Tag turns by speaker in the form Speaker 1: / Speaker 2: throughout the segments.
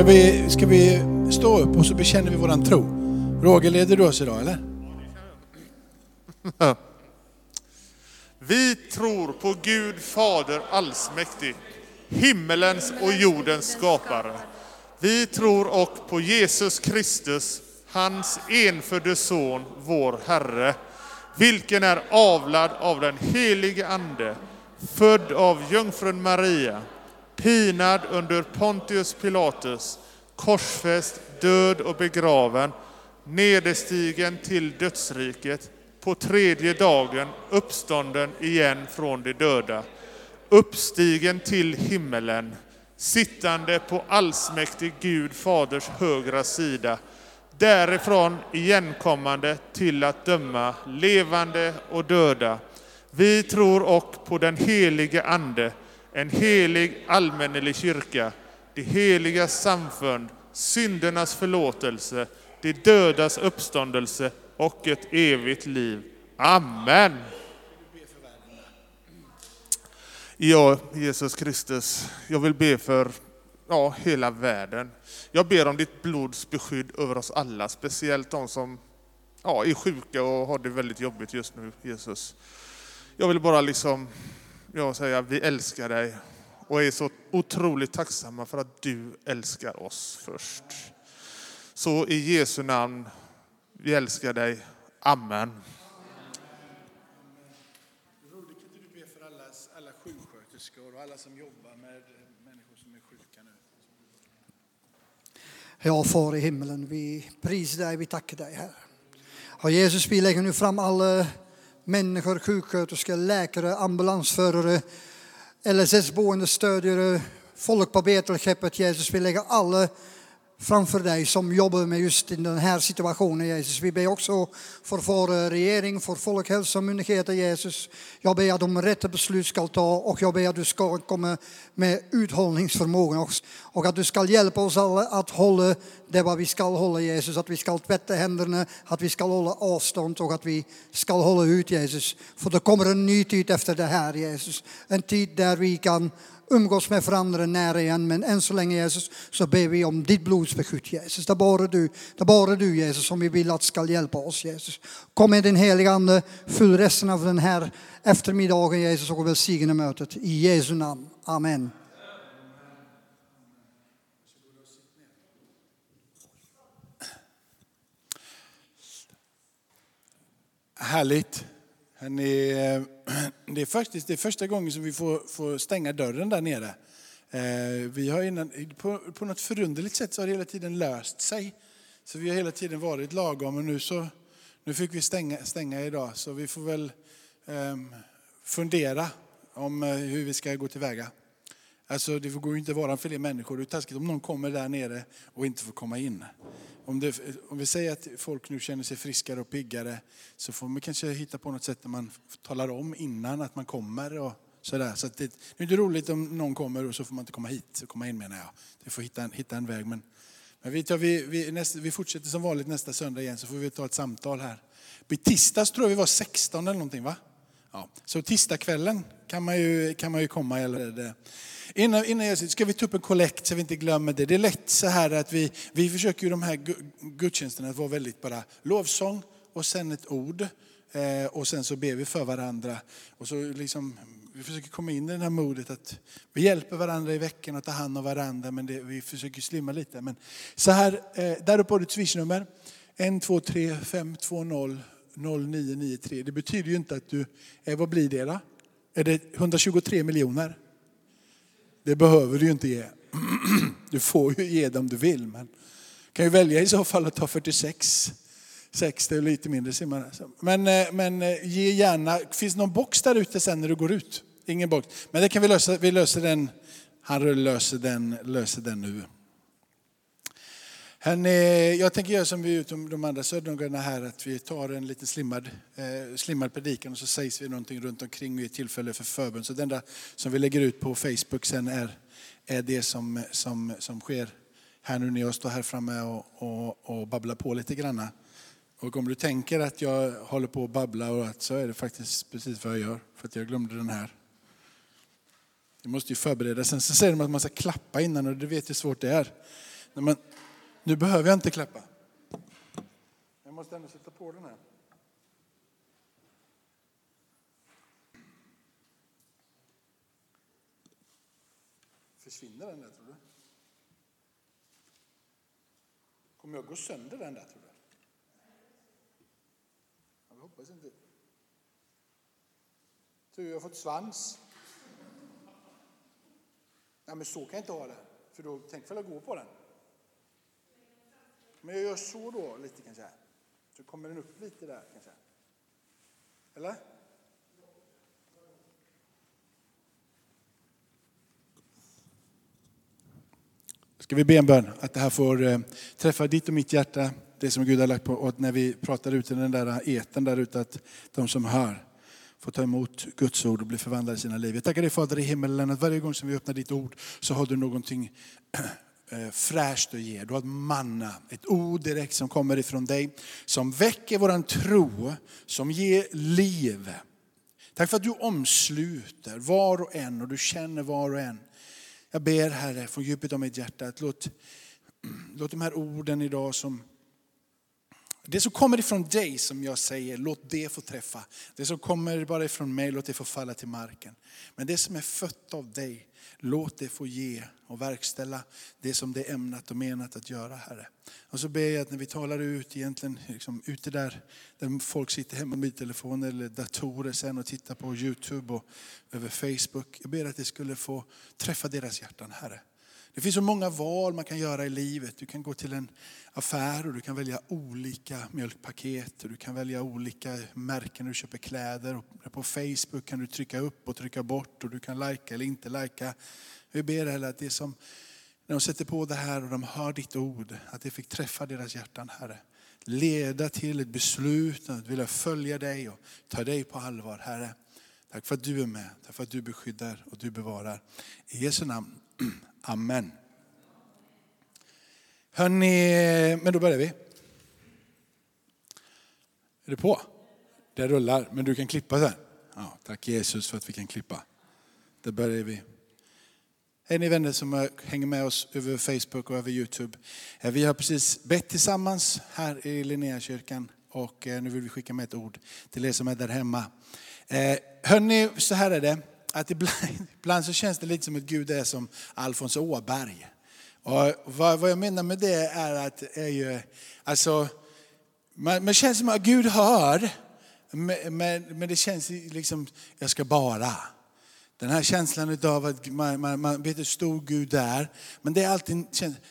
Speaker 1: Ska vi, ska vi stå upp och så bekänner vi våran tro? Roger, leder du oss idag eller?
Speaker 2: Vi tror på Gud Fader allsmäktig, himmelens och jordens skapare. Vi tror och på Jesus Kristus, hans enfödde Son, vår Herre, vilken är avlad av den helige Ande, född av jungfrun Maria, pinad under Pontius Pilatus, korsfäst, död och begraven, nederstigen till dödsriket, på tredje dagen uppstånden igen från de döda, uppstigen till himmelen, sittande på allsmäktig Gud Faders högra sida, därifrån igenkommande till att döma levande och döda. Vi tror och på den helige Ande, en helig allmännelig kyrka, det heliga samfund, syndernas förlåtelse, de dödas uppståndelse och ett evigt liv. Amen. Ja, Jesus Kristus, jag vill be för ja, hela världen. Jag ber om ditt blods beskydd över oss alla, speciellt de som ja, är sjuka och har det väldigt jobbigt just nu, Jesus. Jag vill bara liksom jag säga, vi älskar dig och är så otroligt tacksamma för att du älskar oss först. Så i Jesu namn, vi älskar dig. Amen.
Speaker 1: Rolig, kan inte du be för alla, alla sjuksköterskor och alla som jobbar med människor som är sjuka nu?
Speaker 3: Ja, far i himmelen, vi prisar dig, vi tackar dig, Herre. Och Jesus, vi lägger nu fram alla människor, sjuksköterskor, läkare, ambulansförare, LSS-boendestödjare, folk på Betelskeppet, Jesus. Vi lägger alla framför dig som jobbar med just den här situationen, Jesus. Vi ber också för vår regering, för Folkhälsomyndigheten, Jesus. Jag ber att de rätta beslut ska ta och jag ber att du ska komma med uthållningsförmåga också. och att du ska hjälpa oss alla att hålla det vad vi ska hålla, Jesus. Att vi ska tvätta händerna, att vi ska hålla avstånd och att vi ska hålla ut, Jesus. För det kommer en ny tid efter det här, Jesus. En tid där vi kan umgås med varandra nära igen. Men än så länge Jesus så ber vi om ditt blodsbeskydd Jesus. Det är bara du, det är bara du Jesus som vi vill att ska hjälpa oss Jesus. Kom med din heliga Ande, fyll resten av den här eftermiddagen Jesus och välsigna mötet. I Jesu namn. Amen.
Speaker 1: Härligt. Hörrni, det är faktiskt det är första gången som vi får, får stänga dörren där nere. Eh, vi har innan, på, på något förunderligt sätt så har det hela tiden löst sig. Så vi har hela tiden varit lagom och nu, så, nu fick vi stänga, stänga idag. Så vi får väl um, fundera om eh, hur vi ska gå tillväga. Alltså det går ju inte att vara fler människor. Det är taskigt om någon kommer där nere och inte får komma in. Om, det, om vi säger att folk nu känner sig friskare och piggare så får man kanske hitta på något sätt där man talar om innan att man kommer. Och sådär. Så det, det är inte roligt om någon kommer och så får man inte komma hit, komma in menar jag. Du får hitta en, hitta en väg. Men, men vi, tar, vi, vi, nästa, vi fortsätter som vanligt nästa söndag igen så får vi ta ett samtal här. I tisdags tror jag vi var 16 eller någonting va? Ja. Så tisdagskvällen kan man ju, kan man ju komma. Eller det. Innan, innan jag ska vi ta upp en kollekt så vi inte glömmer det. Det är lätt så här att vi, vi försöker ju de här gudstjänsterna att vara väldigt bara lovsång och sen ett ord. Eh, och sen så ber vi för varandra. Och så liksom, vi försöker komma in i det här modet att vi hjälper varandra i veckan och tar hand om varandra. Men det, vi försöker slimma lite. Men så här, eh, där uppe har du ett swishnummer. 1, 2, 3, 5, 2, 0, 0993. Det betyder ju inte att du, eh, vad blir det då? Är det 123 miljoner? Det behöver du ju inte ge. Du får ju ge det om du vill. Men kan ju välja i så fall att ta 46. 60 är lite mindre. Men, eh, men eh, ge gärna, finns någon box där ute sen när du går ut? Ingen box. Men det kan vi lösa, vi löser den, han löser den, löser den nu. Jag tänker göra som vi gjort de andra söndagarna här, att vi tar en liten slimmad, eh, slimmad predikan och så sägs vi någonting runt omkring vid tillfälle för förbön. Så det enda som vi lägger ut på Facebook sen är, är det som, som, som sker här nu när jag står här framme och, och, och babblar på lite grann. Och om du tänker att jag håller på att babbla och att så är det faktiskt precis vad jag gör. För att jag glömde den här. Du måste ju förbereda. Sen så säger de att man ska klappa innan och du vet hur svårt det är. När man, nu behöver jag inte klappa. Jag måste ändå sätta på den här. Försvinner den där tror du? Kommer jag gå sönder den där tror du? Jag hoppas inte. Tur jag har fått svans. Nej, men så kan jag inte ha det. För då tänk för jag gå på den. Men jag gör så då lite kanske. Så kommer den upp lite där kanske. Eller? Ska vi be en bön att det här får eh, träffa ditt och mitt hjärta, det som Gud har lagt på. Och att när vi pratar ut i den där eten där ute, att de som hör får ta emot Guds ord och bli förvandlade i sina liv. Jag tackar dig Fader i himmelen att varje gång som vi öppnar ditt ord så har du någonting Eh, fräscht att ge. Du har ett manna, ett ord direkt som kommer ifrån dig, som väcker våran tro, som ger liv. Tack för att du omsluter var och en och du känner var och en. Jag ber Herre från djupet av mitt hjärta att låt, låt de här orden idag som det som kommer ifrån dig som jag säger, låt det få träffa. Det som kommer bara ifrån mig, låt det få falla till marken. Men det som är fött av dig, låt det få ge och verkställa det som det är ämnat och menat att göra Herre. Och så ber jag att när vi talar ut egentligen, liksom, ute där, där folk sitter hemma med telefoner eller datorer sen och tittar på Youtube och över Facebook. Jag ber att det skulle få träffa deras hjärtan Herre. Det finns så många val man kan göra i livet. Du kan gå till en affär och du kan välja olika mjölkpaket. Och du kan välja olika märken när du köper kläder. Och på Facebook kan du trycka upp och trycka bort och du kan lajka eller inte lajka. Vi ber Herre att det som, när de sätter på det här och de hör ditt ord, att det fick träffa deras hjärtan Herre. Leda till ett beslut att vilja följa dig och ta dig på allvar Herre. Tack för att du är med, tack för att du beskyddar och du bevarar. I Jesu namn. Amen. Hörrni, men då börjar vi. Är det på? Det rullar, men du kan klippa sen. Ja, tack Jesus för att vi kan klippa. Då börjar vi. Hej ni vänner som hänger med oss över Facebook och över Youtube. Vi har precis bett tillsammans här i Linnéakyrkan och eh, nu vill vi skicka med ett ord till er som är där hemma. Eh, hörni, så här är det att ibland, ibland så känns det lite som att Gud är som Alfons Åberg. Och vad, vad jag menar med det är att är ju, alltså, man, man känns som att Gud hör, men, men det känns liksom, jag ska bara. Den här känslan av att man, man, man vet hur stor Gud är. Men det, är alltid,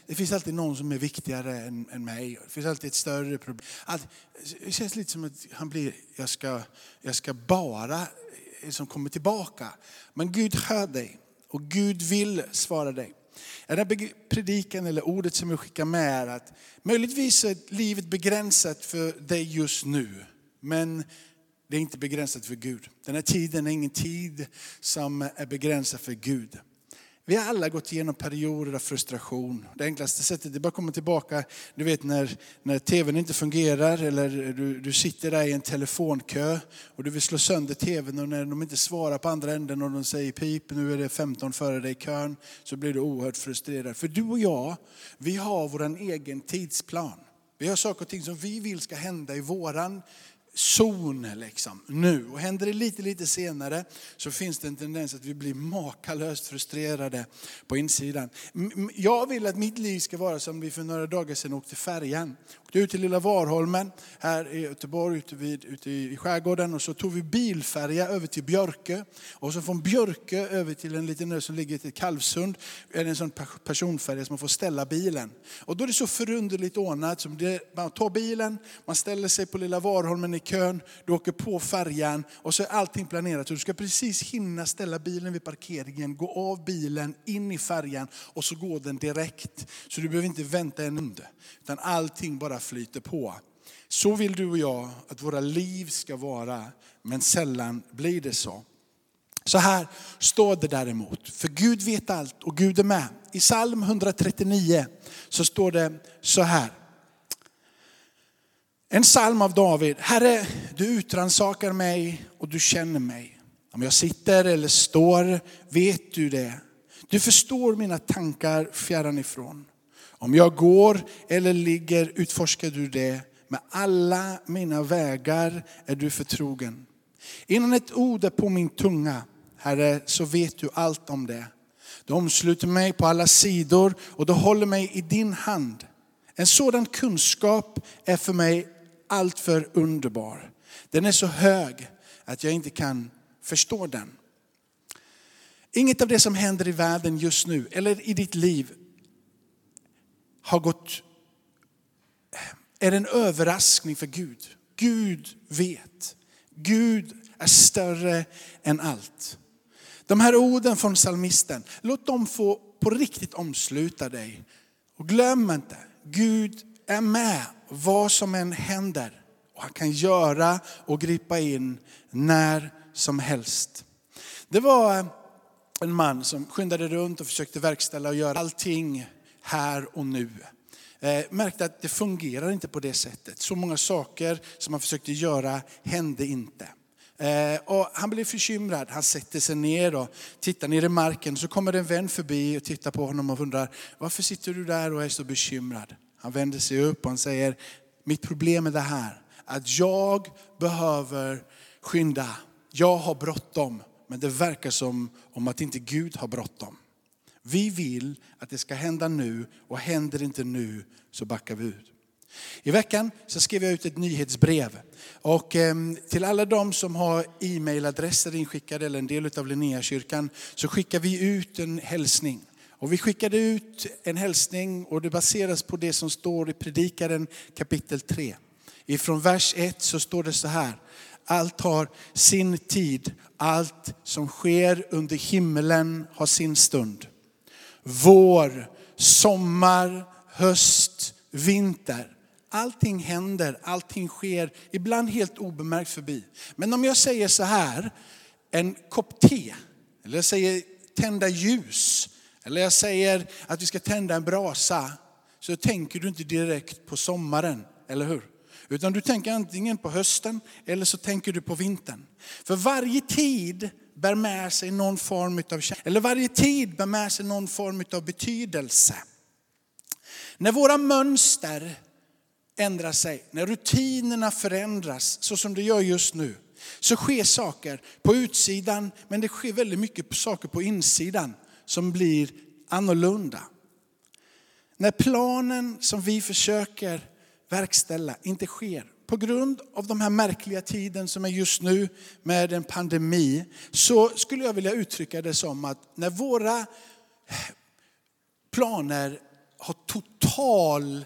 Speaker 1: det finns alltid någon som är viktigare än, än mig. Det finns alltid ett större problem. det känns lite som att han blir, jag ska, jag ska bara Eh, som kommer tillbaka. Men Gud hör dig och Gud vill svara dig. Den här predikan eller ordet som jag skickar med är att möjligtvis är livet begränsat för dig just nu. Men det är inte begränsat för Gud. Den här tiden är ingen tid som är begränsad för Gud. Vi har alla gått igenom perioder av frustration. Det enklaste sättet är bara att komma tillbaka, du vet när, när tvn inte fungerar eller du, du sitter där i en telefonkö och du vill slå sönder tvn och när de inte svarar på andra änden och de säger pip, nu är det 15 före dig i kön, så blir du oerhört frustrerad. För du och jag, vi har vår egen tidsplan. Vi har saker och ting som vi vill ska hända i våran zon liksom, nu. Och händer det lite, lite senare så finns det en tendens att vi blir makalöst frustrerade på insidan. Jag vill att mitt liv ska vara som vi för några dagar sedan åkte färjan. Åkte ut till Lilla Varholmen här i Göteborg, ute, vid, ute i skärgården. Och så tog vi bilfärja över till Björkö. Och så från Björkö över till en liten ö som ligger till Kalvsund. Är det en sån personfärja som man får ställa bilen. Och då är det så förunderligt ordnat. Som det, man tar bilen, man ställer sig på Lilla Varholmen i kön, du åker på färjan och så är allting planerat. Du ska precis hinna ställa bilen vid parkeringen, gå av bilen, in i färjan och så går den direkt. Så du behöver inte vänta en under. Utan allting bara flyter på. Så vill du och jag att våra liv ska vara, men sällan blir det så. Så här står det däremot, för Gud vet allt och Gud är med. I psalm 139 så står det så här. En psalm av David. Herre, du utransakar mig och du känner mig. Om jag sitter eller står vet du det. Du förstår mina tankar fjärran ifrån. Om jag går eller ligger utforskar du det. Med alla mina vägar är du förtrogen. Innan ett ord är på min tunga, Herre, så vet du allt om det. Du omsluter mig på alla sidor och du håller mig i din hand. En sådan kunskap är för mig alltför underbar. Den är så hög att jag inte kan förstå den. Inget av det som händer i världen just nu eller i ditt liv har gått, är en överraskning för Gud. Gud vet. Gud är större än allt. De här orden från salmisten, låt dem få på riktigt omsluta dig. Och glöm inte, Gud är med vad som än händer. Och han kan göra och gripa in när som helst. Det var en man som skyndade runt och försökte verkställa och göra allting här och nu. Eh, märkte att det fungerar inte på det sättet. Så många saker som han försökte göra hände inte. Eh, och han blev bekymrad. Han sätter sig ner och tittar ner i marken. Så kommer en vän förbi och tittar på honom och undrar, varför sitter du där och är så bekymrad? Han vänder sig upp och han säger, mitt problem är det här, att jag behöver skynda. Jag har bråttom, men det verkar som om att inte Gud har bråttom. Vi vill att det ska hända nu och händer det inte nu så backar vi ut. I veckan så skrev jag ut ett nyhetsbrev. Och ehm, till alla de som har e-mailadresser inskickade eller en del av Linnéakyrkan så skickar vi ut en hälsning. Och vi skickade ut en hälsning och det baseras på det som står i Predikaren kapitel 3. Ifrån vers 1 så står det så här. Allt har sin tid, allt som sker under himmelen har sin stund. Vår, sommar, höst, vinter. Allting händer, allting sker, ibland helt obemärkt förbi. Men om jag säger så här, en kopp te, eller jag säger tända ljus, eller jag säger att vi ska tända en brasa, så tänker du inte direkt på sommaren, eller hur? Utan du tänker antingen på hösten eller så tänker du på vintern. För varje tid bär med sig någon form av eller varje tid bär med sig någon form av betydelse. När våra mönster ändrar sig, när rutinerna förändras så som det gör just nu, så sker saker på utsidan men det sker väldigt mycket saker på insidan som blir annorlunda. När planen som vi försöker verkställa inte sker på grund av de här märkliga tiden som är just nu med en pandemi så skulle jag vilja uttrycka det som att när våra eh, planer har total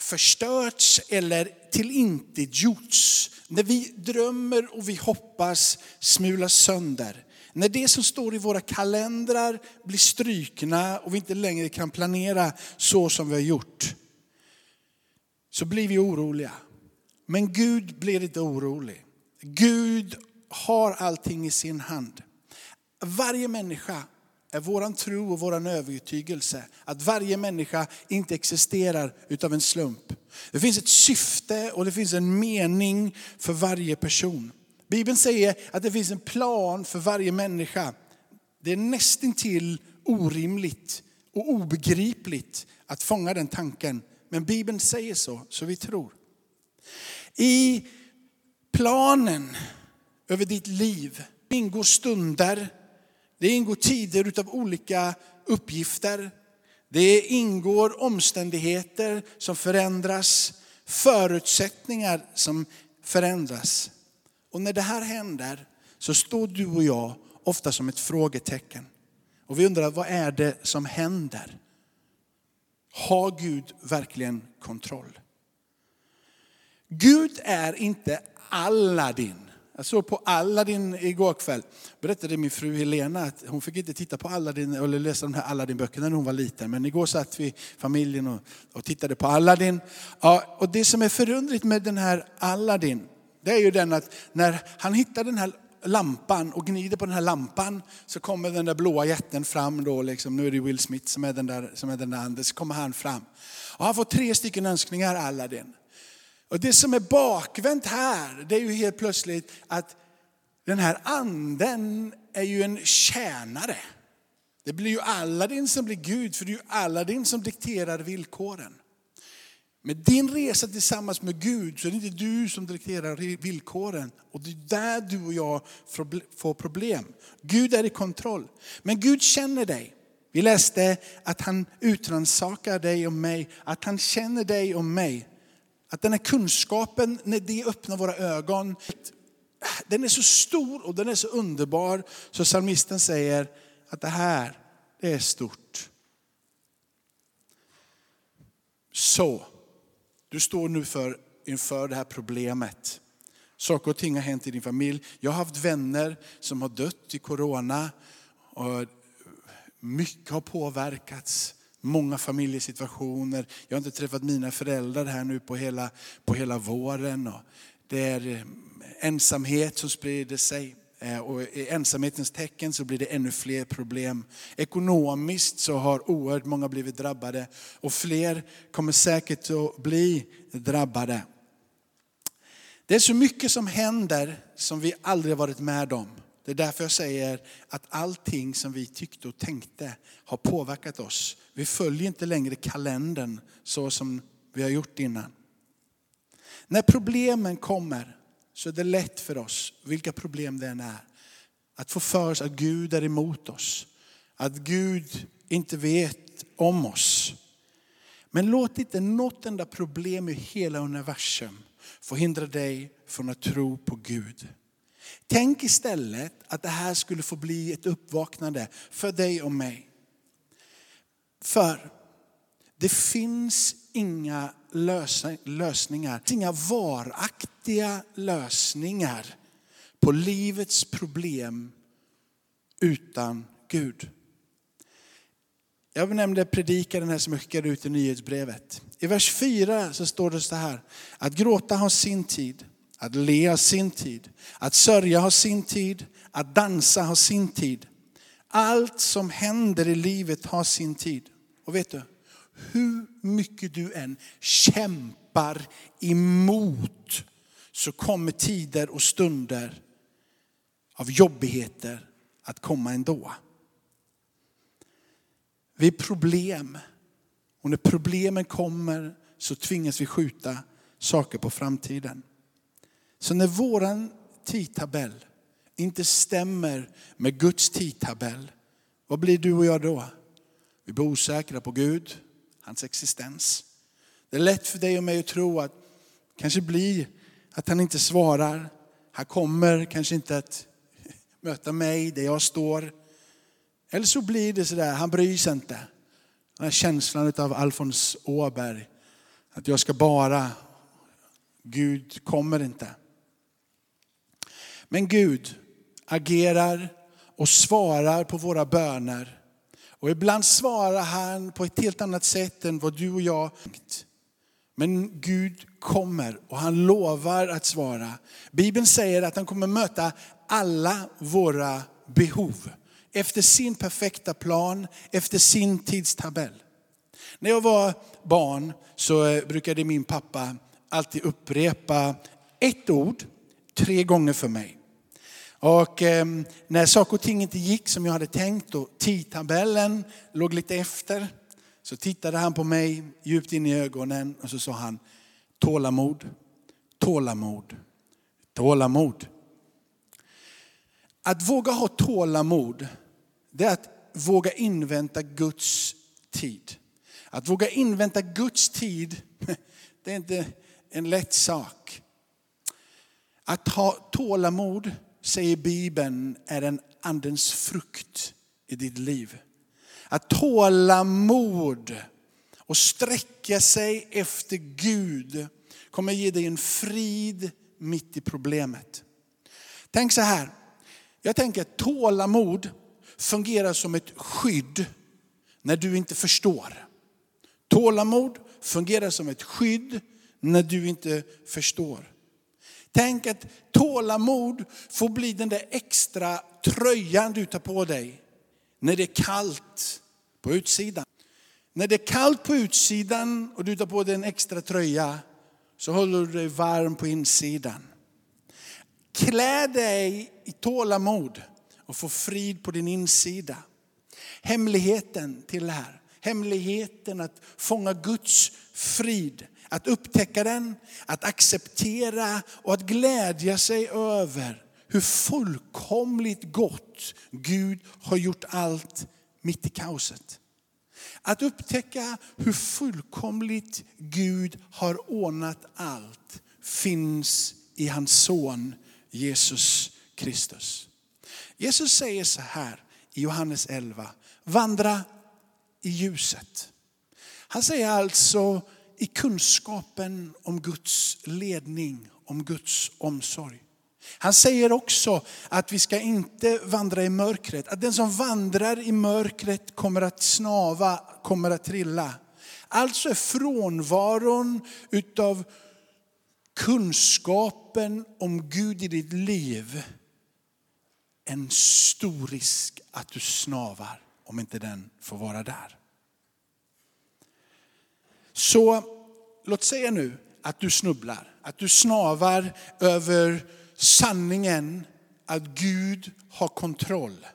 Speaker 1: förstörts eller tillintetgjorts. När vi drömmer och vi hoppas smulas sönder. När det som står i våra kalendrar blir strykna och vi inte längre kan planera så som vi har gjort. Så blir vi oroliga. Men Gud blir inte orolig. Gud har allting i sin hand. Varje människa är våran tro och våran övertygelse att varje människa inte existerar utav en slump. Det finns ett syfte och det finns en mening för varje person. Bibeln säger att det finns en plan för varje människa. Det är nästintill orimligt och obegripligt att fånga den tanken. Men Bibeln säger så, så vi tror. I planen över ditt liv ingår stunder det ingår tider utav olika uppgifter. Det ingår omständigheter som förändras, förutsättningar som förändras. Och när det här händer så står du och jag ofta som ett frågetecken. Och vi undrar, vad är det som händer? Har Gud verkligen kontroll? Gud är inte Aladdin. Jag såg på Aladdin igår kväll. Berättade min fru Helena att hon fick inte titta på Aladdin eller läsa de här Aladdin-böckerna när hon var liten. Men igår satt vi familjen och, och tittade på Aladdin. Ja, och det som är förundligt med den här Aladdin, det är ju den att när han hittar den här lampan och gnider på den här lampan så kommer den där blåa jätten fram då, liksom, nu är det Will Smith som är den där, som är den där anden, så kommer han fram. Och han får tre stycken önskningar Aladdin. Och det som är bakvänt här, det är ju helt plötsligt att den här anden är ju en tjänare. Det blir ju Aladdin som blir Gud, för det är ju Aladdin som dikterar villkoren. Med din resa tillsammans med Gud så är det inte du som dikterar villkoren. Och det är där du och jag får problem. Gud är i kontroll. Men Gud känner dig. Vi läste att han utransakar dig och mig, att han känner dig och mig. Att den här kunskapen, när det öppnar våra ögon, den är så stor och den är så underbar så psalmisten säger att det här, det är stort. Så, du står nu för, inför det här problemet. Saker och ting har hänt i din familj. Jag har haft vänner som har dött i corona. Och mycket har påverkats. Många familjesituationer. Jag har inte träffat mina föräldrar här nu på hela, på hela våren. Och det är eh, ensamhet som sprider sig. Eh, och i ensamhetens tecken så blir det ännu fler problem. Ekonomiskt så har oerhört många blivit drabbade och fler kommer säkert att bli drabbade. Det är så mycket som händer som vi aldrig varit med om. Det är därför jag säger att allting som vi tyckte och tänkte har påverkat oss. Vi följer inte längre kalendern så som vi har gjort innan. När problemen kommer så är det lätt för oss, vilka problem det än är, att få för oss att Gud är emot oss. Att Gud inte vet om oss. Men låt inte något enda problem i hela universum få hindra dig från att tro på Gud. Tänk istället att det här skulle få bli ett uppvaknande för dig och mig. För det finns inga lösningar, inga varaktiga lösningar på livets problem utan Gud. Jag nämnde predikaren här som jag skickade ut i nyhetsbrevet. I vers 4 så står det så här, att gråta har sin tid, att le har sin tid, att sörja har sin tid, att dansa har sin tid. Allt som händer i livet har sin tid. Och vet du, hur mycket du än kämpar emot så kommer tider och stunder av jobbigheter att komma ändå. Vi är problem. Och när problemen kommer så tvingas vi skjuta saker på framtiden. Så när våran tidtabell inte stämmer med Guds tidtabell, vad blir du och jag då? Vi blir osäkra på Gud, hans existens. Det är lätt för dig och mig att tro att kanske blir att han inte svarar. Han kommer kanske inte att möta mig där jag står. Eller så blir det sådär, han bryr sig inte. Den här känslan av Alfons Åberg. Att jag ska bara, Gud kommer inte. Men Gud agerar och svarar på våra böner och ibland svarar han på ett helt annat sätt än vad du och jag tänkt. Men Gud kommer och han lovar att svara. Bibeln säger att han kommer möta alla våra behov. Efter sin perfekta plan, efter sin tidstabell. När jag var barn så brukade min pappa alltid upprepa ett ord tre gånger för mig. Och eh, när saker och ting inte gick som jag hade tänkt och tidtabellen låg lite efter så tittade han på mig djupt in i ögonen och så sa han tålamod, tålamod, tålamod. Att våga ha tålamod, det är att våga invänta Guds tid. Att våga invänta Guds tid, det är inte en lätt sak. Att ha tålamod, säger Bibeln, är en andens frukt i ditt liv. Att tålamod och sträcka sig efter Gud kommer ge dig en frid mitt i problemet. Tänk så här, jag tänker att tålamod fungerar som ett skydd när du inte förstår. Tålamod fungerar som ett skydd när du inte förstår. Tänk att tålamod får bli den där extra tröjan du tar på dig när det är kallt på utsidan. När det är kallt på utsidan och du tar på dig en extra tröja så håller du dig varm på insidan. Klä dig i tålamod och få frid på din insida. Hemligheten till det här, hemligheten att fånga Guds frid, att upptäcka den, att acceptera och att glädja sig över hur fullkomligt gott Gud har gjort allt mitt i kaoset. Att upptäcka hur fullkomligt Gud har ordnat allt finns i hans son Jesus Kristus. Jesus säger så här i Johannes 11, vandra i ljuset. Han säger alltså i kunskapen om Guds ledning, om Guds omsorg. Han säger också att vi ska inte vandra i mörkret. Att den som vandrar i mörkret kommer att snava, kommer att trilla. Alltså är frånvaron utav kunskapen om Gud i ditt liv en stor risk att du snavar om inte den får vara där. Så låt säga nu att du snubblar, att du snavar över sanningen att Gud har kontroll.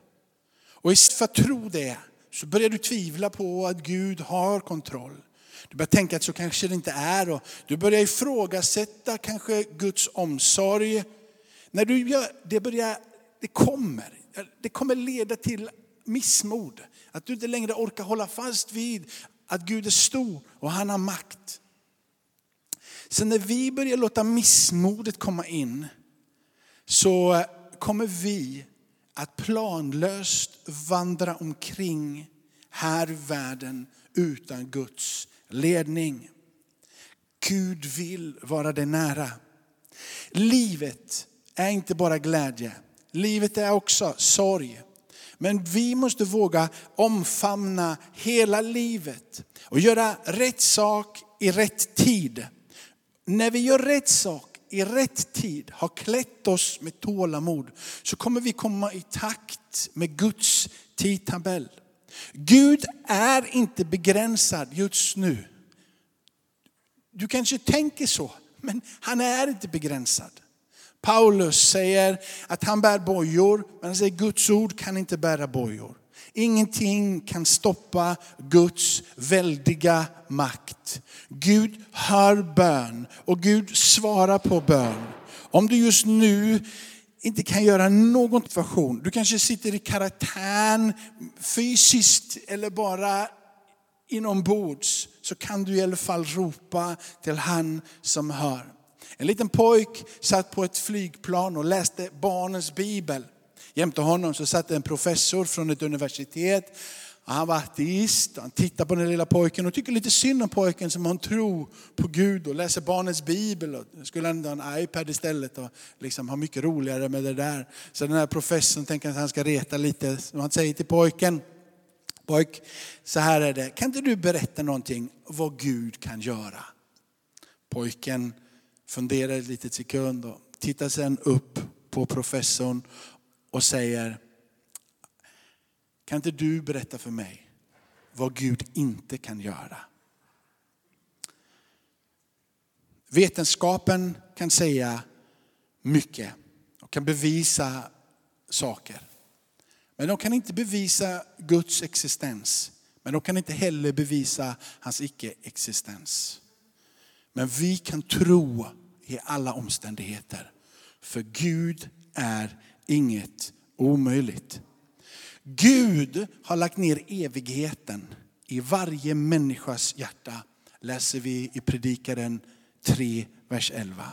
Speaker 1: Och istället för att tro det så börjar du tvivla på att Gud har kontroll. Du börjar tänka att så kanske det inte är och du börjar ifrågasätta kanske Guds omsorg. När du gör det, börjar, det kommer, det kommer leda till missmod. Att du inte längre orkar hålla fast vid att Gud är stor och han har makt. Så när vi börjar låta missmodet komma in så kommer vi att planlöst vandra omkring här i världen utan Guds ledning. Gud vill vara dig nära. Livet är inte bara glädje. Livet är också sorg. Men vi måste våga omfamna hela livet och göra rätt sak i rätt tid. När vi gör rätt sak i rätt tid har klätt oss med tålamod så kommer vi komma i takt med Guds tidtabell. Gud är inte begränsad just nu. Du kanske tänker så, men han är inte begränsad. Paulus säger att han bär bojor, men han säger Guds ord kan inte bära bojor. Ingenting kan stoppa Guds väldiga makt. Gud hör bön och Gud svarar på bön. Om du just nu inte kan göra någon situation, du kanske sitter i karantän fysiskt eller bara inombords, så kan du i alla fall ropa till han som hör. En liten pojk satt på ett flygplan och läste barnens bibel. Jämte honom så satt en professor från ett universitet. Han var ateist, han tittade på den lilla pojken och tycker lite synd om pojken som har en tro på Gud och läser barnens bibel. Och skulle han ha en iPad istället och liksom ha mycket roligare med det där. Så den här professorn tänker att han ska reta lite. Så han säger till pojken, pojk, så här är det, kan inte du berätta någonting vad Gud kan göra? Pojken funderar ett litet sekund och tittar sen upp på professorn och säger, kan inte du berätta för mig vad Gud inte kan göra? Vetenskapen kan säga mycket och kan bevisa saker. Men de kan inte bevisa Guds existens. Men de kan inte heller bevisa hans icke-existens. Men vi kan tro i alla omständigheter. För Gud är inget omöjligt. Gud har lagt ner evigheten i varje människas hjärta, läser vi i Predikaren 3, vers 11.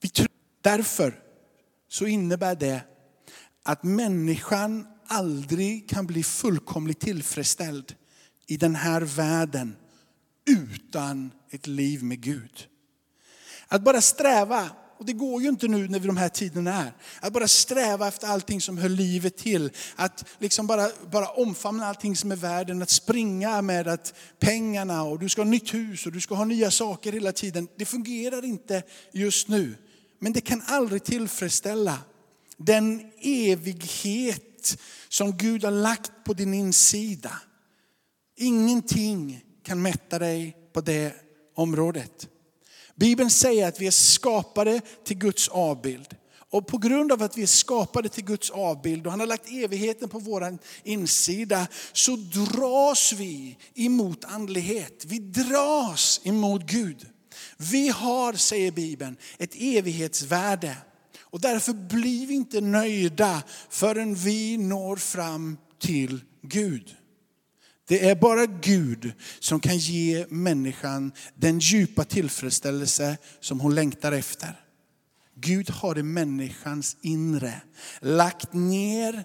Speaker 1: Vi tror, därför så innebär det att människan aldrig kan bli fullkomligt tillfredsställd i den här världen utan ett liv med Gud. Att bara sträva, och det går ju inte nu när vi de här tiderna är, att bara sträva efter allting som hör livet till. Att liksom bara, bara omfamna allting som är världen, att springa med att pengarna och du ska ha nytt hus och du ska ha nya saker hela tiden. Det fungerar inte just nu. Men det kan aldrig tillfredsställa den evighet som Gud har lagt på din insida. Ingenting kan mätta dig på det området. Bibeln säger att vi är skapade till Guds avbild. Och på grund av att vi är skapade till Guds avbild och han har lagt evigheten på vår insida så dras vi emot andlighet. Vi dras emot Gud. Vi har, säger Bibeln, ett evighetsvärde. Och därför blir vi inte nöjda förrän vi når fram till Gud. Det är bara Gud som kan ge människan den djupa tillfredsställelse som hon längtar efter. Gud har i människans inre lagt ner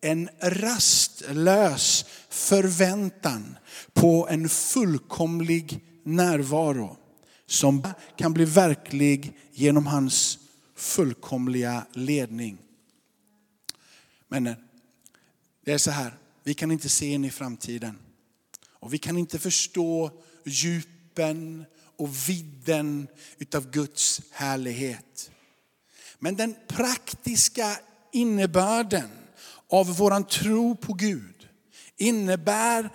Speaker 1: en rastlös förväntan på en fullkomlig närvaro som kan bli verklig genom hans fullkomliga ledning. Men det är så här, vi kan inte se in i framtiden. Och vi kan inte förstå djupen och vidden utav Guds härlighet. Men den praktiska innebörden av våran tro på Gud innebär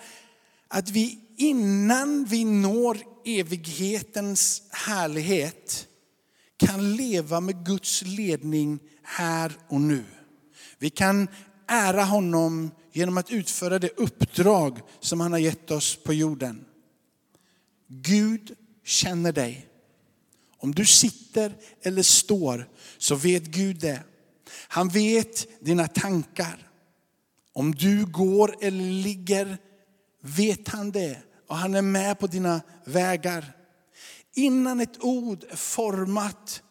Speaker 1: att vi innan vi når evighetens härlighet kan leva med Guds ledning här och nu. Vi kan ära honom genom att utföra det uppdrag som han har gett oss på jorden. Gud känner dig. Om du sitter eller står så vet Gud det. Han vet dina tankar. Om du går eller ligger vet han det och han är med på dina vägar. Innan ett ord är format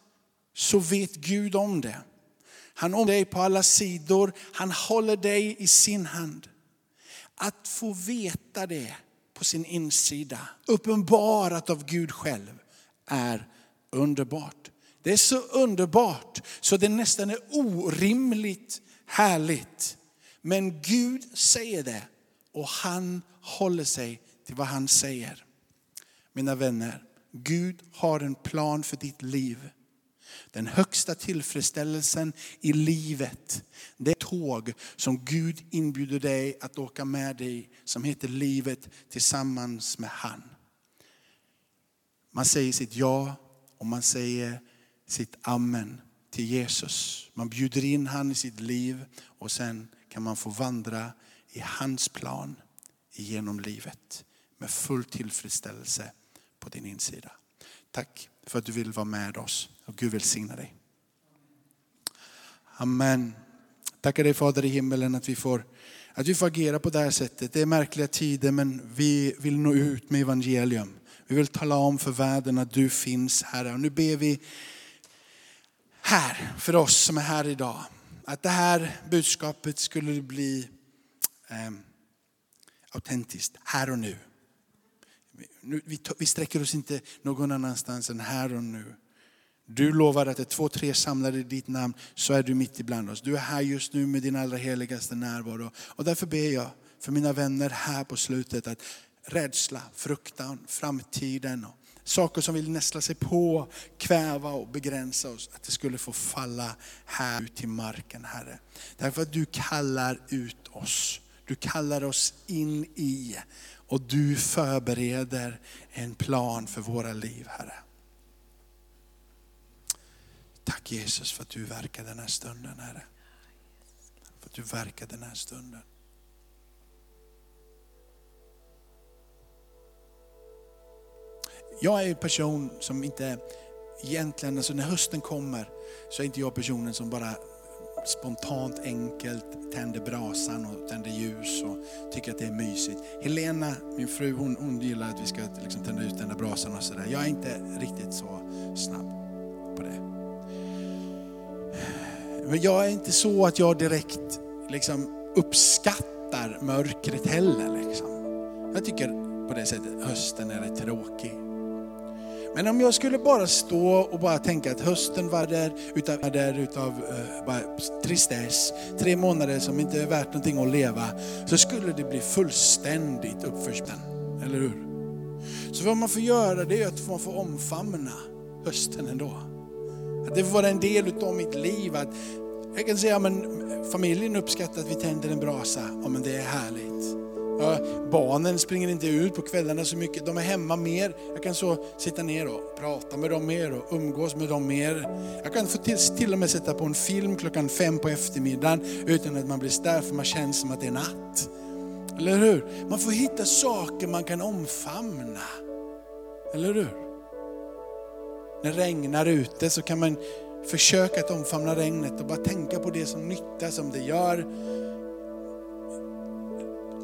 Speaker 1: så vet Gud om det. Han om dig på alla sidor, han håller dig i sin hand. Att få veta det på sin insida, uppenbarat av Gud själv, är underbart. Det är så underbart så det nästan är orimligt härligt. Men Gud säger det och han håller sig till vad han säger. Mina vänner, Gud har en plan för ditt liv. Den högsta tillfredsställelsen i livet, det tåg som Gud inbjuder dig att åka med dig som heter livet tillsammans med han. Man säger sitt ja och man säger sitt amen till Jesus. Man bjuder in han i sitt liv och sen kan man få vandra i hans plan genom livet med full tillfredsställelse på din insida. Tack för att du vill vara med oss och Gud välsigna dig. Amen. Tackar dig Fader i himmelen att vi, får, att vi får agera på det här sättet. Det är märkliga tider men vi vill nå ut med evangelium. Vi vill tala om för världen att du finns Herre. Och nu ber vi här för oss som är här idag. Att det här budskapet skulle bli eh, autentiskt här och nu. Vi, vi sträcker oss inte någon annanstans än här och nu. Du lovar att det är två, tre samlade i ditt namn så är du mitt ibland oss. Du är här just nu med din allra heligaste närvaro. Och därför ber jag för mina vänner här på slutet att rädsla, fruktan, framtiden och saker som vill nästla sig på, kväva och begränsa oss, att det skulle få falla här ut till marken Herre. Därför att du kallar ut oss. Du kallar oss in i och du förbereder en plan för våra liv Herre. Tack Jesus för att du verkar den här stunden Herre. För att du verkar den här stunden. Jag är en person som inte egentligen, alltså när hösten kommer så är inte jag personen som bara spontant enkelt tänder brasan och tänder ljus och tycker att det är mysigt. Helena, min fru, hon, hon gillar att vi ska liksom tända ut den där brasan och sådär. Jag är inte riktigt så snabb på det. Men jag är inte så att jag direkt liksom uppskattar mörkret heller. Liksom. Jag tycker på det sättet hösten är rätt tråkig. Men om jag skulle bara stå och bara tänka att hösten var där utav, var där utav uh, bara tristess, tre månader som inte är värt någonting att leva, så skulle det bli fullständigt uppförsbacke. Eller hur? Så vad man får göra det är att man får omfamna hösten ändå. Att det får vara en del utav mitt liv. Att jag kan säga, men familjen uppskattar att vi tänder en brasa, ja men det är härligt. Ja, barnen springer inte ut på kvällarna så mycket, de är hemma mer. Jag kan så sitta ner och prata med dem mer och umgås med dem mer. Jag kan få till, till och med sätta på en film klockan fem på eftermiddagen utan att man blir störd för man känner som att det är natt. Eller hur? Man får hitta saker man kan omfamna. Eller hur? När det regnar ute så kan man Försök att omfamna regnet och bara tänka på det som nytta som det gör.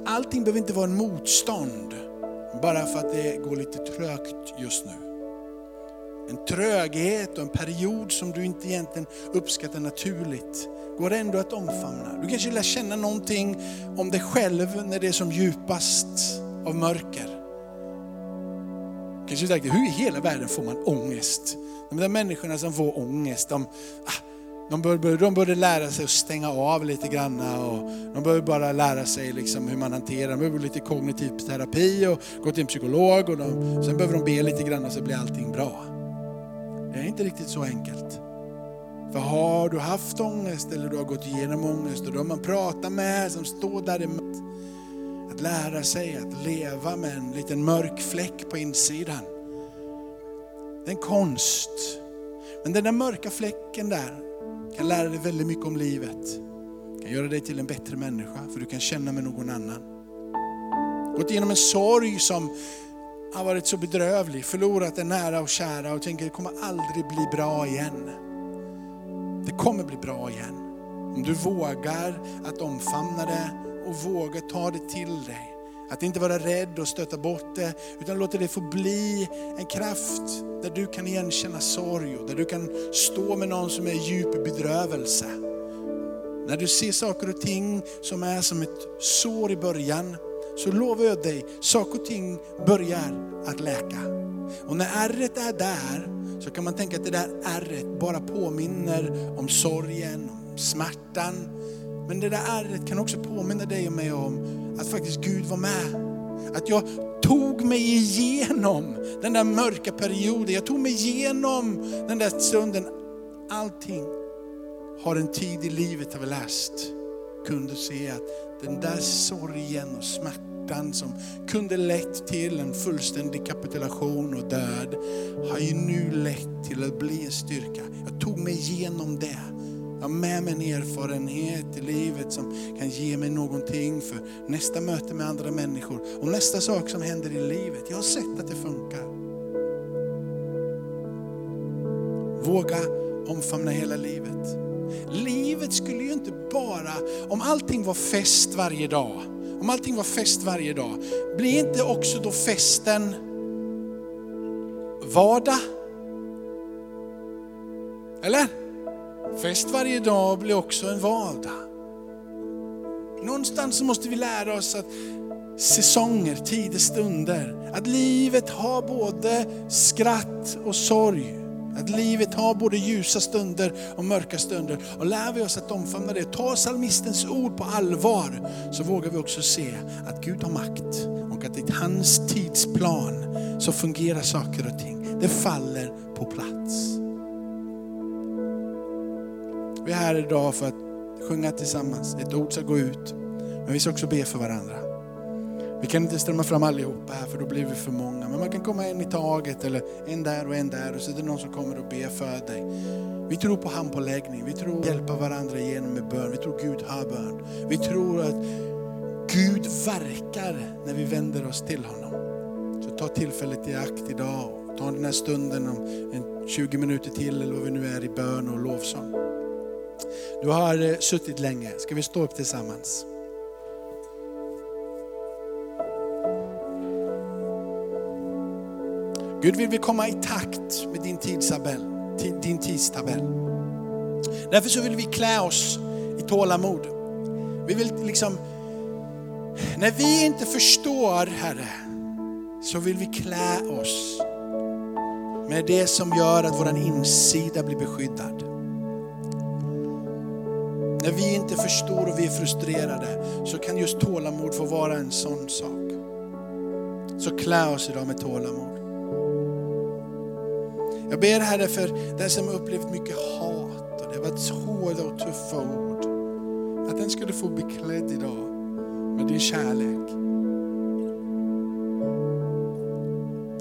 Speaker 1: Allting behöver inte vara en motstånd bara för att det går lite trögt just nu. En tröghet och en period som du inte egentligen uppskattar naturligt går ändå att omfamna. Du kanske lär känna någonting om dig själv när det är som djupast av mörker. Kanske tänker, hur i hela världen får man ångest? De där människorna som får ångest, de, ah, de, bör, de lära sig att stänga av lite grann och de behöver bara lära sig liksom hur man hanterar, de behöver lite kognitiv terapi och gå till en psykolog och de, sen behöver de be lite grann så blir allting bra. Det är inte riktigt så enkelt. För har du haft ångest eller du har gått igenom ångest och de man pratar med som står där emot. Att lära sig att leva med en liten mörk fläck på insidan. Det är en konst. Men den där mörka fläcken där kan lära dig väldigt mycket om livet. Kan göra dig till en bättre människa för du kan känna med någon annan. Gått igenom en sorg som har varit så bedrövlig, förlorat en nära och kära och tänker det kommer aldrig bli bra igen. Det kommer bli bra igen. Om du vågar att omfamna det och vågar ta det till dig. Att inte vara rädd och stöta bort det, utan låta det få bli en kraft där du kan igenkänna sorg och där du kan stå med någon som är i djup bedrövelse. När du ser saker och ting som är som ett sår i början, så lovar jag dig, saker och ting börjar att läka. Och när ärret är där, så kan man tänka att det där ärret bara påminner om sorgen, om smärtan. Men det där ärret kan också påminna dig och mig om att faktiskt Gud var med. Att jag tog mig igenom den där mörka perioden. Jag tog mig igenom den där stunden. Allting har en tid i livet har vi läst. Kunde se att den där sorgen och smärtan som kunde lett till en fullständig kapitulation och död har ju nu lett till att bli en styrka. Jag tog mig igenom det. Jag har med mig en erfarenhet i livet som kan ge mig någonting för nästa möte med andra människor och nästa sak som händer i livet. Jag har sett att det funkar. Våga omfamna hela livet. Livet skulle ju inte bara, om allting var fest varje dag, om allting var fest varje dag, blir inte också då festen vardag? Eller? Fest varje dag blir också en vardag. Någonstans så måste vi lära oss att säsonger, tider, stunder, att livet har både skratt och sorg. Att livet har både ljusa stunder och mörka stunder. Och lär vi oss att omfamna det, ta psalmistens ord på allvar, så vågar vi också se att Gud har makt och att i hans tidsplan så fungerar saker och ting. Det faller på plats. Vi är här idag för att sjunga tillsammans. Ett ord ska gå ut, men vi ska också be för varandra. Vi kan inte strömma fram allihopa här för då blir vi för många. Men man kan komma en i taget eller en där och en där och så är det någon som kommer och ber för dig. Vi tror på handpåläggning, vi tror hjälpa varandra igenom med bön. Vi tror Gud har bön. Vi tror att Gud verkar när vi vänder oss till honom. Så ta tillfället i akt idag. Ta den här stunden om 20 minuter till eller vad vi nu är i bön och lovsång. Du har eh, suttit länge, ska vi stå upp tillsammans? Gud vill vi komma i takt med din tidstabell. Din tidstabell. Därför så vill vi klä oss i tålamod. Vi vill liksom, när vi inte förstår Herre, så vill vi klä oss med det som gör att vår insida blir beskyddad. När vi inte förstår och vi är frustrerade så kan just tålamod få vara en sån sak. Så klä oss idag med tålamod. Jag ber Herre för den som upplevt mycket hat och det har varit hårda och tuffa ord. Att den skulle få beklädd idag med din kärlek.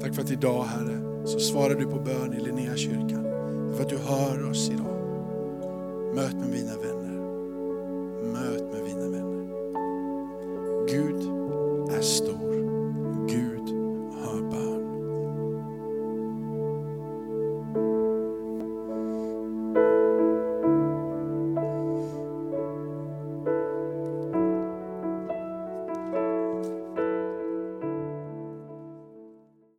Speaker 1: Tack för att idag Herre så svarar du på bön i Linnéakyrkan. För att du hör oss idag. Möt med mina vänner möt med mina vänner. Gud,